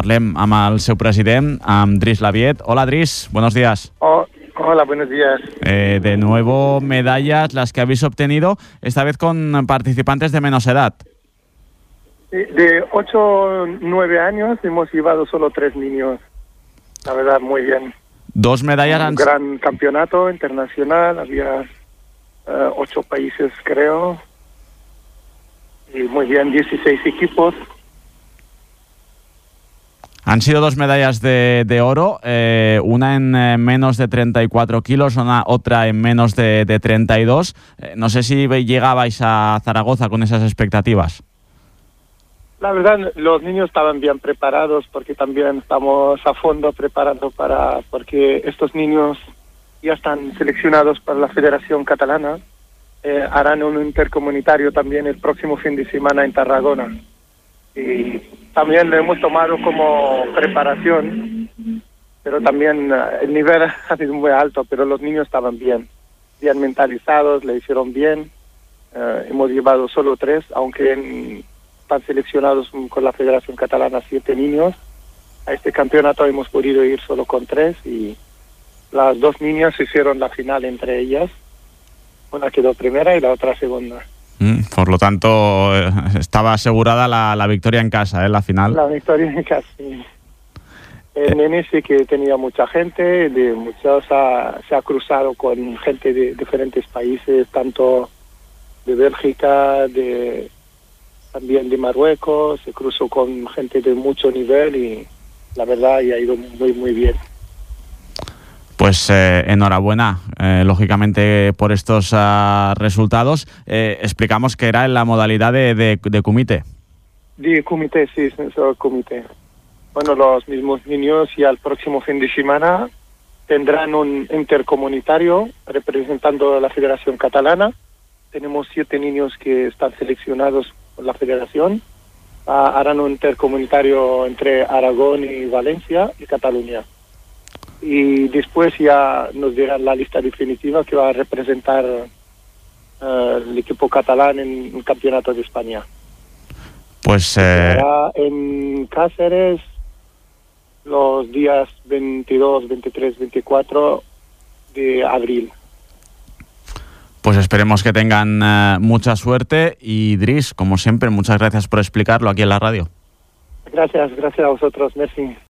parlem amb el seu president, amb Dries Laviet. Hola, Dries, buenos días. Oh, hola, buenos días. Eh, de nuevo medallas las que habéis obtenido, esta vez con participantes de menos edad. De 8 o 9 años hemos llevado solo tres niños. La verdad, muy bien. Dos medallas Un han... gran campeonato internacional, había eh, ocho países, creo. Y muy bien, 16 equipos. Han sido dos medallas de, de oro, eh, una en eh, menos de 34 kilos, una, otra en menos de, de 32. Eh, no sé si llegabais a Zaragoza con esas expectativas. La verdad, los niños estaban bien preparados porque también estamos a fondo preparando para, porque estos niños ya están seleccionados para la Federación Catalana. Eh, harán un intercomunitario también el próximo fin de semana en Tarragona. Y también lo hemos tomado como preparación, pero también eh, el nivel ha sido muy alto, pero los niños estaban bien, bien mentalizados, le hicieron bien. Eh, hemos llevado solo tres, aunque están seleccionados con la Federación Catalana siete niños. A este campeonato hemos podido ir solo con tres y las dos niñas hicieron la final entre ellas. Una quedó primera y la otra segunda. Mm, Por lo tanto, eh, estaba asegurada la, la victoria en casa, en la final. La victoria casi. El nene sí que tenía mucha gente, de muchos ha- se ha cruzado con gente de diferentes países, tanto de Bélgica, de también de Marruecos, se cruzó con gente de mucho nivel y la verdad y ha ido muy muy bien. Pues eh, enhorabuena, eh, lógicamente, por estos ah, resultados. Eh, explicamos que era en la modalidad de, de, de kumite. De comité, sí, el comité. Bueno, los mismos niños y al próximo fin de semana tendrán un intercomunitario representando a la Federación Catalana. Tenemos siete niños que están seleccionados por la Federación. Ah, harán un intercomunitario entre Aragón y Valencia y Cataluña. Y después ya nos dirán la lista definitiva que va a representar eh, el equipo catalán en el Campeonato de España. Pues eh, Será en Cáceres los días 22, 23, 24 de abril. Pues esperemos que tengan eh, mucha suerte y Dris, como siempre, muchas gracias por explicarlo aquí en la radio. Gracias, gracias a vosotros, merci.